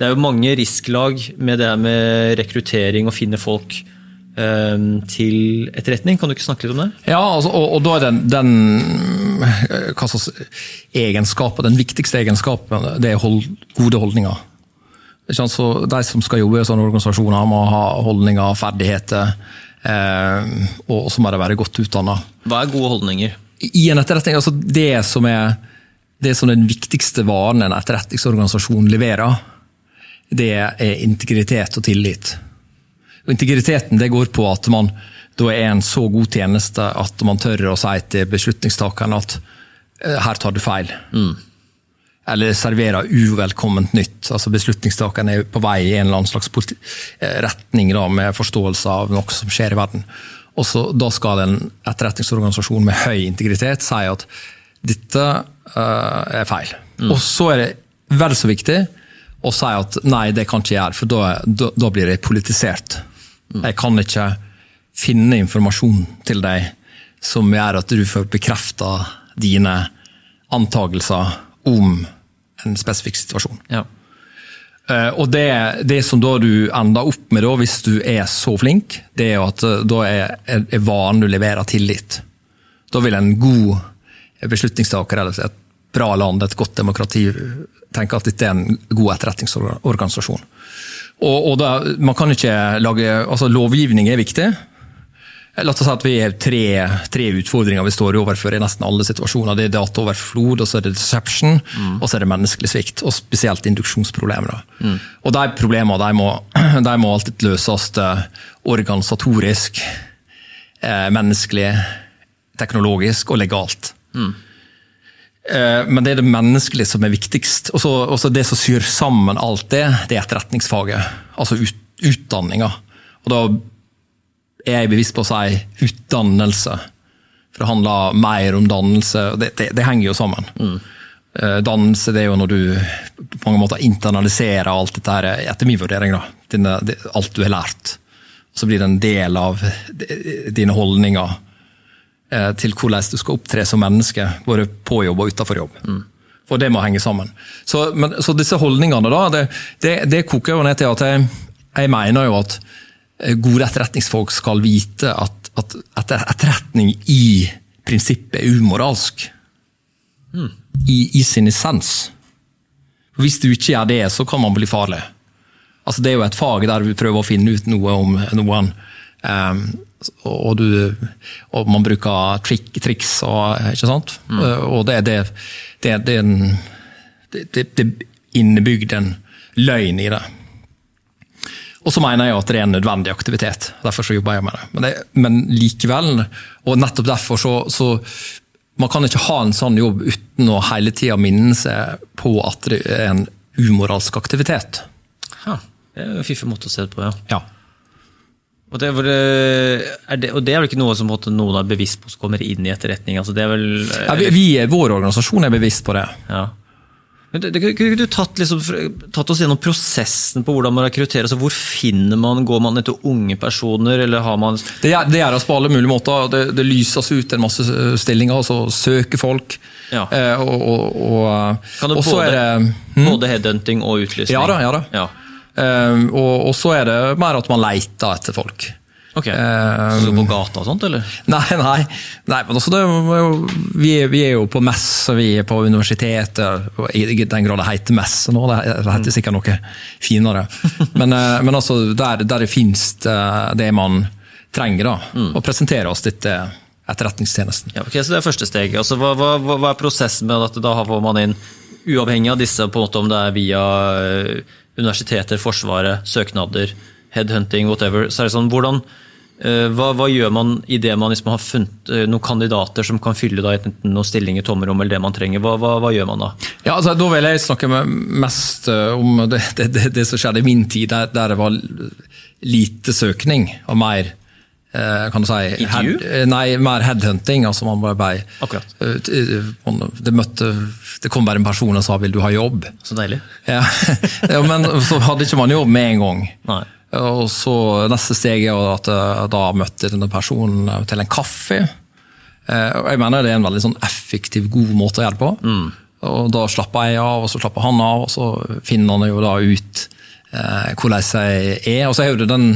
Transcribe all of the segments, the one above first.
det er jo mange risklag med det med rekruttering og finne folk eh, til etterretning. Kan du ikke snakke litt om det? Ja, altså, og, og, da er den, den hva slags egenskapen, den viktigste egenskapen, det er hold, gode holdninger. Så De som skal jobbe i sånne organisasjoner, må ha holdninger, ferdigheter, eh, og så må de være godt utdanna. Hva er gode holdninger? I en etterretning, altså Det som er det som den viktigste varen en etterretningsorganisasjon leverer, det er integritet og tillit. Og integriteten det går på at man da er en så god tjeneste at man tør å si til beslutningstakeren at eh, her tar du feil. Mm. Eller serverer uvelkomment nytt. Altså Beslutningstakeren er på vei i en eller annen slags eh, retning da, med forståelse av noe som skjer i verden. Og så, Da skal en etterretningsorganisasjon med høy integritet si at dette uh, er feil. Mm. Og så er det vel så viktig og si at nei, det kan ikke jeg gjøre, for da, da, da blir det politisert. Mm. Jeg kan ikke finne informasjon til deg som gjør at du får bekrefta dine antakelser om en spesifikk situasjon. Ja. Uh, og det, det, som da du ender opp med, da, hvis du er så flink, det er at uh, da er, er varen du leverer tillit. Da vil en god beslutningstaker eller bra land, et godt demokrati, tenker at dette er en god etterretningsorganisasjon. Og, og da, man kan ikke lage, altså Lovgivning er viktig. La oss si at vi har tre, tre, utfordringer vi står overfor i nesten alle situasjoner. Det er dataoverflod, og så er det deception, mm. og så er det menneskelig svikt. Og spesielt induksjonsproblemer. Mm. Og De problemene de må, de må, alltid løses eh, organisatorisk, eh, menneskelig, teknologisk og legalt. Mm. Eh, men det er det menneskelige som er viktigst. Og så Det som syr sammen alt det, det er etterretningsfaget. Altså ut, utdanninga. Og da er jeg bevisst på å si utdannelse. For det handler mer om dannelse. Det, det, det henger jo sammen. Mm. Eh, dannelse det er jo når du på mange måter internaliserer alt dette her, etter min vurdering. da, dine, Alt du har lært. Så blir det en del av dine holdninger til hvordan du skal opptre som menneske, både på jobb og utenfor jobb. Mm. For det må henge sammen. Så, men, så disse holdningene, da, det, det, det, koker jo ned til at jeg, jeg, mener jo at eh, gode etterretningsfolk skal vite at, at, at etterretning i prinsippet er umoralsk. Mm. I, I, sin essens. Hvis du ikke gjør det, så kan man bli farlig. Altså, det er jo et fag der vi prøver å finne ut noe om noen. Um, og, du, og, man bruker trik, triks og ikke sant. Mm. Og det, det, det, det, er en, det, det innebygd en løgn i det. Og så mener jeg at det er en nødvendig aktivitet. Derfor så jobber jeg med det. Men, det, men likevel, og nettopp derfor så, så Man kan ikke ha en sånn jobb uten å hele tida minne seg på at det er en umoralsk aktivitet. Ha, det er en fiffig måte å se det på, ja. ja. Og det, er det, og det er vel ikke noe som noen er bevisst på som kommer inn i etterretning? Altså det er vel, ja, vi, vi, Vår organisasjon er bevisst på det. Ja. Men det, Kunne du tatt, liksom, tatt, oss gjennom prosessen på hvordan man rekrutterer? Altså hvor finner man, Går man etter unge personer, eller har man Det, det gjøres på alle mulige måter. Det, det, lyses ut en masse stillinger, og så søker folk. Ja. Eh, og, og, og, kan det både, det, hmm? både headhunting og utlysning? Ja da. ja da. Ja. Ehm, og, og, så er det mer at man leter etter folk. Ok, um, Så på gata og sånt, eller? Nei, nei. nei men også det, vi, vi, er jo på messe, vi er på universitetet. I den grad det heter messe nå, det heter sikkert noe finere. Men, eh, men altså, der, der det finnes eh, det man trenger, da, mm. å presentere oss dette etterretningstjenesten. Ja, ok, så Det er første steg. Altså, hva, hva, hva, er prosessen med at da får man inn, uavhengig av disse, på en måte om det er via eh, universiteter, Forsvaret, søknader, headhunting, whatever. så er det sånn, hvordan, eh, hva, hva, gjør man i det man liksom har funnet eh, noen kandidater som kan fylle da, enten noen stillinger, tomrom eller det man trenger? Hva, hva, hva gjør man da? Ja, altså, Da vil jeg snakke mest eh, om det, det, det, det som skjedde i min tid, der, der, det var lite søkning og mer kan du si? Head, nei, mer headhunting. altså man bare ble, Akkurat. Det, møtte, det kom bare en person og sa 'vil du ha jobb'? Så deilig. Ja, ja Men så hadde ikke man jobb med en gang. Nei. Og så Neste steg er at jeg da møtte denne personen til en kaffe. Eh, og jeg mener det er en veldig sånn effektiv, god måte å gjøre det på. Mm. Og da slapper jeg av, og så slapper han av, og så finner han jo da ut eh, hvordan jeg er. Og så har jo det den,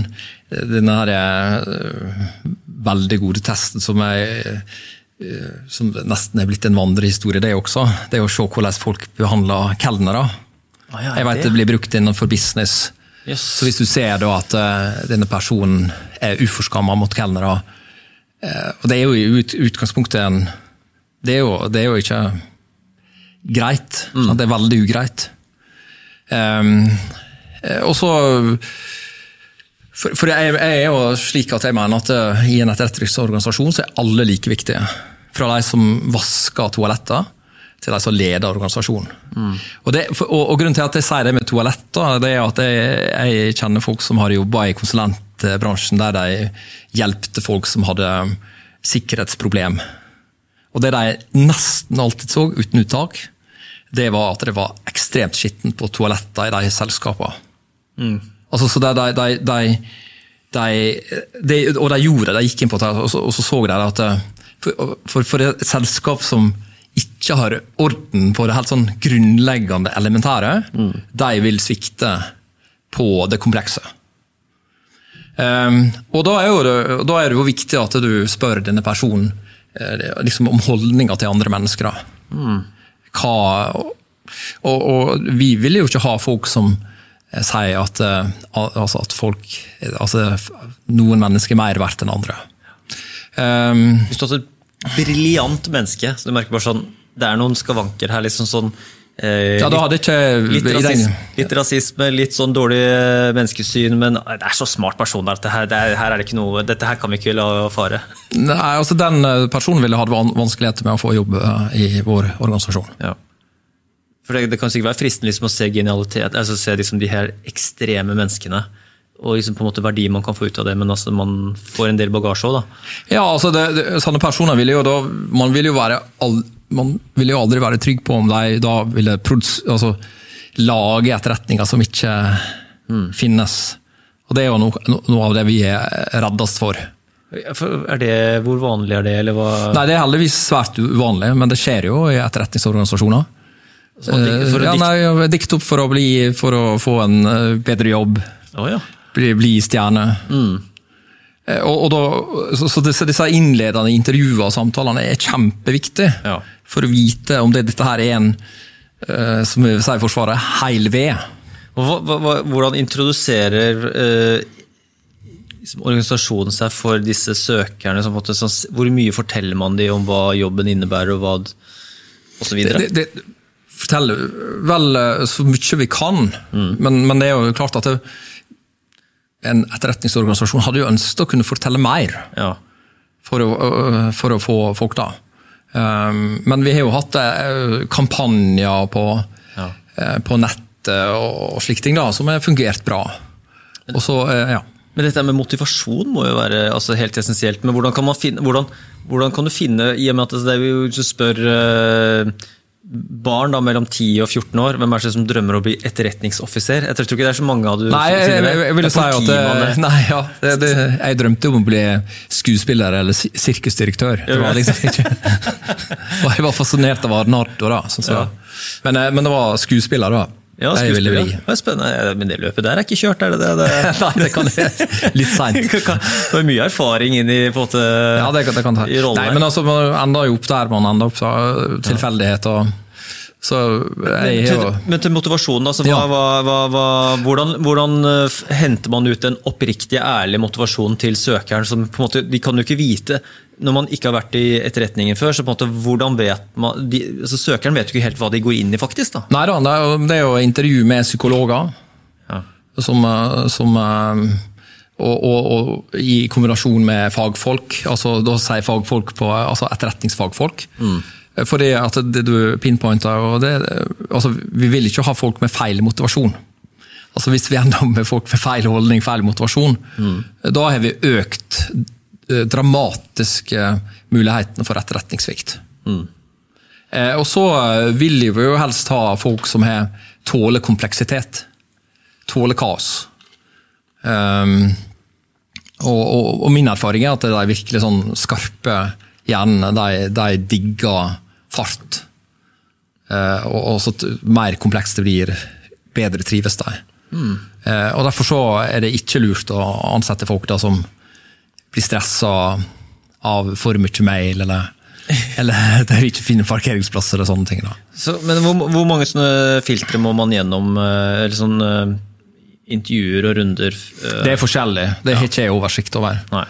den her eh, veldig gode testen som jeg eh, som nesten er blitt en vandrehistorie, det også. Det er å se hvordan folk behandler kelnere. Ah, ja, Jeg vet det. det blir brukt innenfor business. Yes. Så hvis du ser da at eh, denne personen er uforskamma mot kelnere eh, Og det er jo i ut, utgangspunktet en det er, jo, det er jo ikke greit. Mm. Det er veldig ugreit. Um, eh, og så For, for jeg, jeg er jo slik at jeg mener at eh, i en etterretningsorganisasjon så er alle like viktige. Fra de som vasker toaletter, til de som leder organisasjonen. Og, det, og, og Grunnen til at jeg sier det med toaletter, det er at jeg, jeg kjenner folk som har jobba i konsulentbransjen der de hjelpte folk som hadde sikkerhetsproblem. Og det de nesten alltid så, uten uttak, det var at det var ekstremt skittent på toaletter i de selskapene. Altså, så de, de, de, de, og de gjorde det, de gikk inn på det, og så, og så så de at eh, for, for, for et selskap som ikke har orden på det helt sånn grunnleggende elementære, de vil svikte på det komplekse. Um, og da er, det, da er det jo viktig at du spør denne personen eh, liksom om holdninga til andre mennesker. Mm. Hva, og, og vi vil jo ikke ha folk som sier at, eh, altså at folk, altså noen mennesker er mer verdt enn andre. Um, Hvis du har et briljant menneske, så du merker bare sånn Det er noen skavanker her, liksom sånn eh, ja, da hadde ikke litt, den- rasisme, litt rasisme, litt sånn dårlig eh, menneskesyn, men det er så smart person der. Dette her, det er, her er det ikke noe Dette her kan vi ikke la fare. Nei, altså Den eh, personen ville hatt vanskeligheter med å få jobb eh, i vår organisasjon. Ja. For det, det kan sikkert være fristende liksom, å se genialitet, altså se liksom, de her ekstreme menneskene. Og liksom, på en måte verdien man kan få ut av det, men altså, man får en del bagasje òg, da. Ja, altså det, det, sånne personer vil jo da Man vil jo være al, man vil jo aldri være trygg på om de da ville produs, altså, lage etterretninger som ikke finnes. Og det er jo noe, noe av det vi er reddest. For Er det, hvor vanlig er det, eller hva? Nei, Det er heldigvis svært uvanlig, men det skjer jo i etterretningsorganisasjoner. For å å ja, nei, dikte opp for å, bli, for å få en eh, bedre jobb. Oh, ja. bli, bli stjerne. Mm. Og, og da, så, så disse, innledende intervjuene og samtalene er kjempeviktige Ja. for å vite om det, dette her er en, eh, som vi sier i Forsvaret, heil ved. Hvordan introduserer eh, liksom organisasjonen seg for disse søkerne? Som, måte, sånn, hvor mye forteller man dem om hva jobben innebærer, og hva d- forteller vel eh, så mye vi kan, men, men det er jo klart at det, en etterretningsorganisasjon hadde jo ønsket å kunne fortelle mer. Ja. for å, øh, for å få folk da. Um, men vi har jo hatt øh, kampanjer på, Ja. på nettet og, og slike ting da, som har fungert bra. Men, så, øh, ja. Men dette med motivasjon må jo være altså, helt essensielt. Men hvordan kan, man finne, hvordan, hvordan kan du finne, i og med at det er jo, hvis du spør eh, barn da, mellom 10 og 14 år, hvem er det som drømmer om å bli etterretningsoffiser? Jeg tror ikke det er så mange av du Nei, jeg, jeg, jeg, jeg, ville si at det, det. nei, ja, det, det, Jeg drømte om å bli skuespiller eller sirkusdirektør. Det var liksom ikke, og jeg var fascinert av Arnardo, da. Sånn, så. men, eh, men det var skuespiller, da. Ja, skuespiller. Det er spennende. Men det løpet der er ikke kjørt, er det det? det Nei, det kan jeg litt seint. Det er mye erfaring inn i måte, Ja, det, kan- det kan ta. i rollen Nei, men altså, man ender jo opp der man ender opp, så tilfeldighet og Så jeg til, men til motivasjonen, altså, Ja. hva, hva, hva, hvordan, hvordan eh, henter man ut den oppriktige, ærlige motivasjonen til søkeren? som på en måte, De kan jo ikke vite, når man ikke har vært i etterretningen før, så på en måte, hvordan vet man, de, altså, Søkeren vet jo ikke helt hva de går inn i, faktisk. da. Nei da, det er jo, er intervju med psykologer. Ja. Som, eh, som eh, og, og, og i kombinasjon med fagfolk, altså da sier fagfolk på altså etterretningsfagfolk. Fordi at det du pinpointer, det, altså vi vil ikke ha folk med feil motivasjon. Altså Hvis vi ender med folk med feil holdning, feil motivasjon, da har vi økt dramatiske dramatisk eh, mulighetene for etterretningssvikt. Eh, Og så eh, vil vi jo helst ha folk som har tåler kompleksitet. Tåler kaos. Um, og, og, og min erfaring er at de virkelig sånn skarpe hjernene, de, de digger fart. Eh, og, og så mer komplekst det blir, bedre trives de. Eh, og Derfor så er det ikke lurt å ansette folk da som blir stressa av for mye mail, eller, eller vi ikke finner parkeringsplasser og sånne ting. da. Så, men hvor, hvor mange sånne filtre må man gjennom? eh, Eller sånn eh, intervjuer og runder? eh? Det er forskjellig, det har ikke jeg oversikt over. Nei.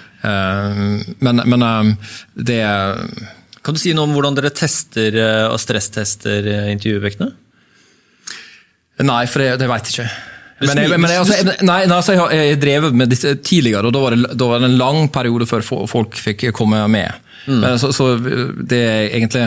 Men men det Kan du si noe om hvordan dere tester eh, og stresstester intervjuvektene? Nei, for det, det veit jeg ikke. Men jeg, men jeg, altså, jeg, nei, nei, altså, jeg jeg drevet med disse tidligere, og da var, det, da var det en lang periode før folk fikk komme med. Men så, så det er egentlig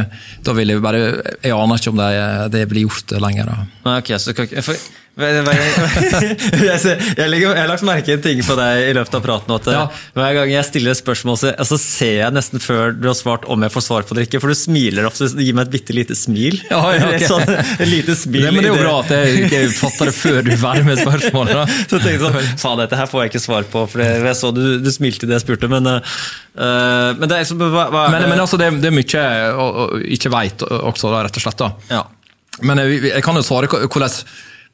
Da vil jeg bare Jeg aner ikke om det, det blir gjort lenger. Da. Nei, ok, så. For, jeg, jeg, jeg har lagt merke til en ting på deg i løpet av praten. At Ja. eh, Hver gang jeg stiller et spørsmål, så, så ser jeg nesten før du har svart om jeg får svar på det ikke. For du smiler ofte. Du gir meg et bitte lite smil. Ja, ja, okay. Sånn, lite smil. Det, men det er jo bra at jeg, ikke fatter det før du er ferdig med spørsmålet. Da. Så tenkte sånn, faen dette her får jeg ikke svar på, for jeg så du, du smilte det jeg spurte, men, eh, men det er liksom, hva, hva Men, men altså, det, det er mye jeg ikke veit også, da, rett og slett. Ja. Men jeg, jeg kan jo svare hvordan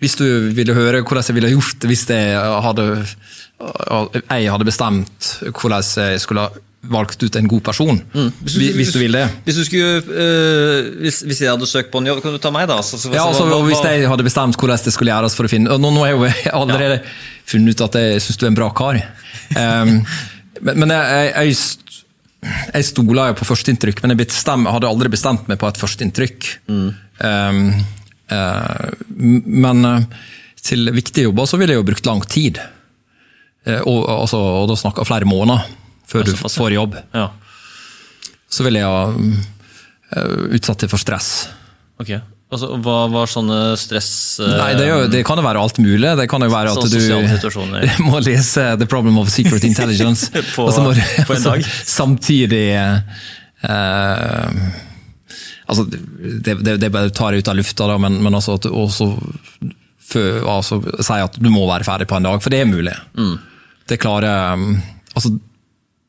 Hvis du ville høre hvordan jeg ville gjort det hvis jeg hadde, jeg hadde bestemt hvordan jeg skulle ha valgt ut en god person. Hvis, hvis du vil det. Hvis, du skulle, øh, hvis, hvis jeg hadde søkt på en jobb, kan du ta meg da? Så, så, Ja, altså, hva- hva- Hvis jeg hadde bestemt hvordan det skulle gjøres for å finne Nå, nå har jeg jo allerede funnet ut at jeg syns du er en bra kar. Um, men men jeg, jeg, jeg, jeg stoler jo på førsteinntrykk, men jeg bestem, hadde aldri bestemt meg på et førsteinntrykk. Um, eh, men eh, til viktige jobber så ville jeg jo brukt lang tid. Eh, og, altså, og da snakker jeg flere måneder før du får jobb. Ja, Så ville jeg ha utsatt det for stress. ok. Altså, hva var sånne stress... eh, Nei, det, jo, det kan jo være alt mulig. Det kan jo være at du må lese The Problem of Secret Intelligence. På- altså så må på en dag. Samtidig eh, altså, det, det, det bare tar jeg ut av lufta, da, men, men altså, at også for, altså, si at du må være ferdig på en dag, for det er mulig. Mm. Det klarer um, altså,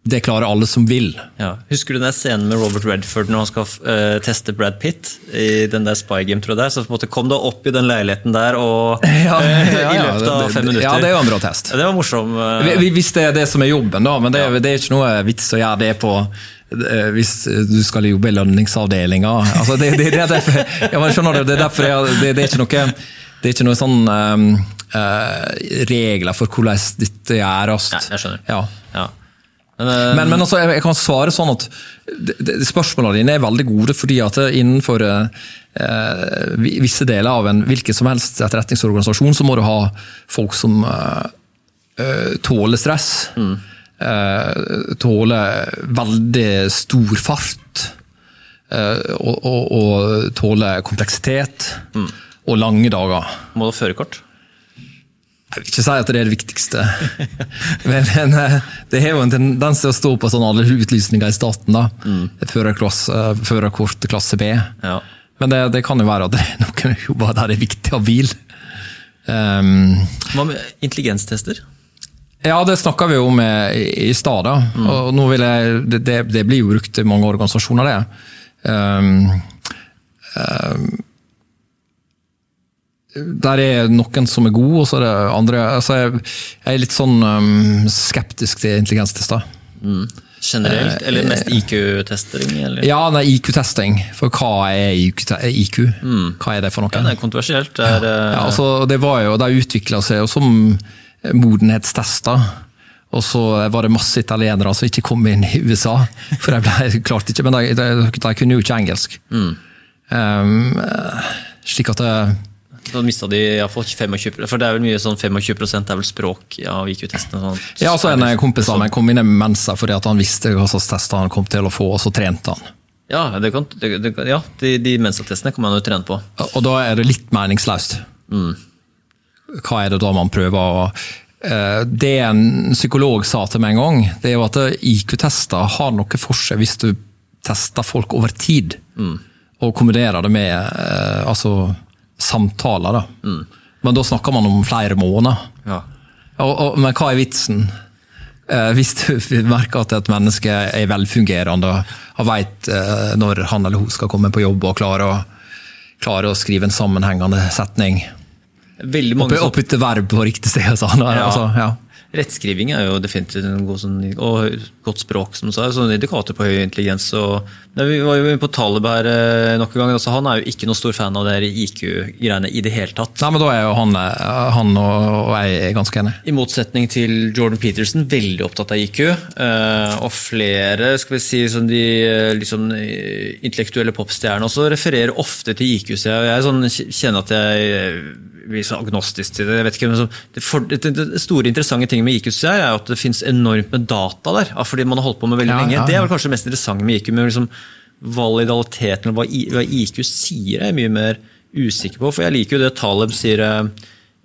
det klarer alle som vil. Ja. Husker du den scenen med Robert Redford når han skal uh, teste Brad Pitt i den der Spy Game, tror jeg? Så på en måte kom du opp i den leiligheten der og, Ja, eh, ja, i løpet av fem minutter. Ja, det er jo en bra test. Det var morsom. Uh... Hvis det er det som er jobben, da, men det, det er ikke noe vits å gjøre det på eh, hvis du skal jobbe i lønningsavdelinga. Altså, det, det, det, er derfor, du, det er derfor jeg, det, det er ikke noe det er ikke noe sånn um, uh, regler for hvordan dette gjøres. Jeg skjønner. Ja. ja. Men, uh, Men, men altså, jeg, jeg kan svare sånn at spørsmålene dine er veldig gode, fordi at innenfor uh, visse deler av en hvilken som helst etterretningsorganisasjon, så må du ha folk som eh, eh, tåler stress. eh, tåler veldig stor fart. eh, og, og, og tåler kompleksitet. Og lange dager. må du ha førerkort? Jeg vil ikke si at det er det viktigste, men, men eh, det har jo en tendens til å stå på sånn alle utlysninger i staten. da. Eh, Førerkort klasse B. Ja. Men det, det kan jo være at det er noen jobber der det er viktig å ha bil. Um, Hva med intelligenstester? Ja, det snakka vi om eh, i, i stad. Mm. Og nå vil jeg, det, det, blir jo brukt i mange organisasjoner, det. Um, um, der er noen som er gode, og så er det andre altså jeg, jeg er litt sånn um, skeptisk til intelligenstester. Generelt? Eller mest IQ-testing? Ja, nei, IQ-testing. For hva er IQ? IQ? Hva er det for noe? Ja, det er kontroversielt. Det er, ja, Ja, altså, det var jo, det utvikla seg jo som modenhetstester. Og så var det masse italienere som ikke kom inn i USA. For jeg, ble klart ikke, Men de, de, de kunne jo ikke engelsk. Um, eh, slik at det, Da mista de iallfall 25 For det er vel mye sånn 25 er vel språk av IQ-testene. Sånn. Ja, så En kompis av meg kom inn i Mensa fordi han visste hva slags tester han kom til å få, og så trente han. Ja, det kan, det, det, ja de, de Mensa-testene kan man jo trene på. Og da er det litt meningsløst. Hva er det da man prøver å eh, Det en psykolog sa til meg en gang, det er jo at IQ-tester har noe for seg hvis du tester folk over tid. Og kombinerer det med eh, altså, samtaler. Da. Men da snakker man om flere måneder. Ja. Og, og, men hva er vitsen? Eh, hvis du merker at et menneske er velfungerende og veit når han eller hun skal komme på jobb og klarer å, klarer å skrive en sammenhengende setning. Veldig mange Oppe, sånn, putte verb på riktig sted. Altså. Ja. Altså, ja. Rettskriving er jo definitivt en god sånn, og godt språk, som du sa. Sånn indikator på høy intelligens. Og, vi var jo på Taleb her eh, nok en gang. Altså, han er jo ikke noen stor fan av det IQ-greiene i det hele tatt. Nei, men Da er jo han, eh, han og, og jeg er ganske enige. I motsetning til Jordan Peterson, veldig opptatt av IQ. eh, og flere skal vi si, som de liksom, intellektuelle popstjernene også refererer ofte til IQ. Så jeg, jeg sånn, kjenner at jeg blir så agnostisk til det. jeg vet ikke, men så, det, for, det, det store interessante ting med IQ er jo at det finnes enormt med data der. Fordi man har holdt på med veldig Ja, lenge. ja, Det er vel kanskje det mest interessante med IQ. men liksom Validaliteten, eller hva, IQ sier, er jeg mye mer usikker på. For jeg liker jo det Taleb sier eh,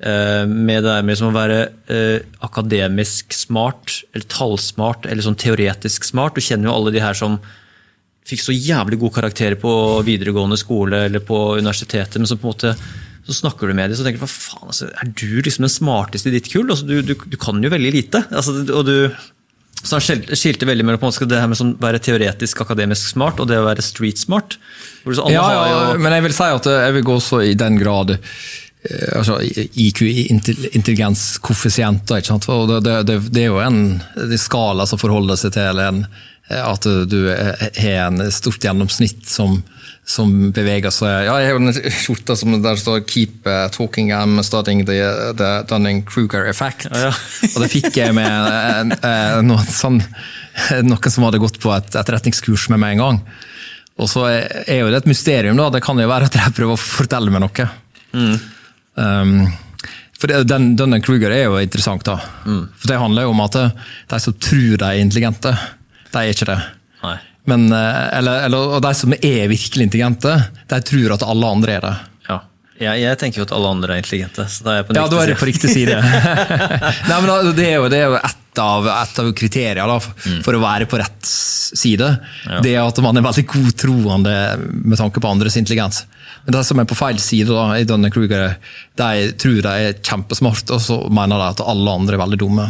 eh, med det med liksom å være eh, akademisk smart, eller tallsmart, eller sånn teoretisk smart. Du kjenner jo alle de her som fikk så jævlig gode karakterer på videregående skole eller på universitetet, men som på en måte så snakker du med dem så tenker hva faen, altså, er du liksom den smarteste i ditt kull? Altså, du, du, du kan jo veldig lite. Altså, og du, så han skil- skilte veldig mellom måte, det her med sånn, være teoretisk akademisk smart og det å være street smart. Så Ja, ja, jo, men jeg vil si at jeg vil gå så i den grad eh, altså IQ, intelligenskoeffisienter. ikke sant? Og det, det, det, er jo en skala som forholder seg til en, at du er- har en stort gjennomsnitt som, som beveger seg Ja, Jeg har en skjorte som der står 'Keep uh, talking, I'm studying the, the Dunning-Kruger effect'. Ja, ja. og det fikk jeg med eh, eh, noen, sånn, noen som hadde gått på et etterretningskurs med meg en gang. Og så er jo det et mysterium, da. Det kan jo være at de prøver å fortelle meg noe. Um, for det, den, Dunning Kruger er jo interessant, da. For det handler jo om at eh, de som tror de er intelligente, de er ikke det. Nei. Men, eh, eller, eller, og de som er virkelig intelligente, de tror at alle andre er det. Ja. Jeg, jeg tenker jo at alle andre er intelligente. så da er jeg på den Ja, da er på riktig side. Nei, men Det er jo, det er jo et, av, et av kriteriene da, for, for å være på rett side. Det er at man er veldig godtroende med tanke på andres intelligens. Men de som er på feil side, da, i Dunne Kruger, de tror de er kjempesmarte, og så mener de at alle andre er veldig dumme.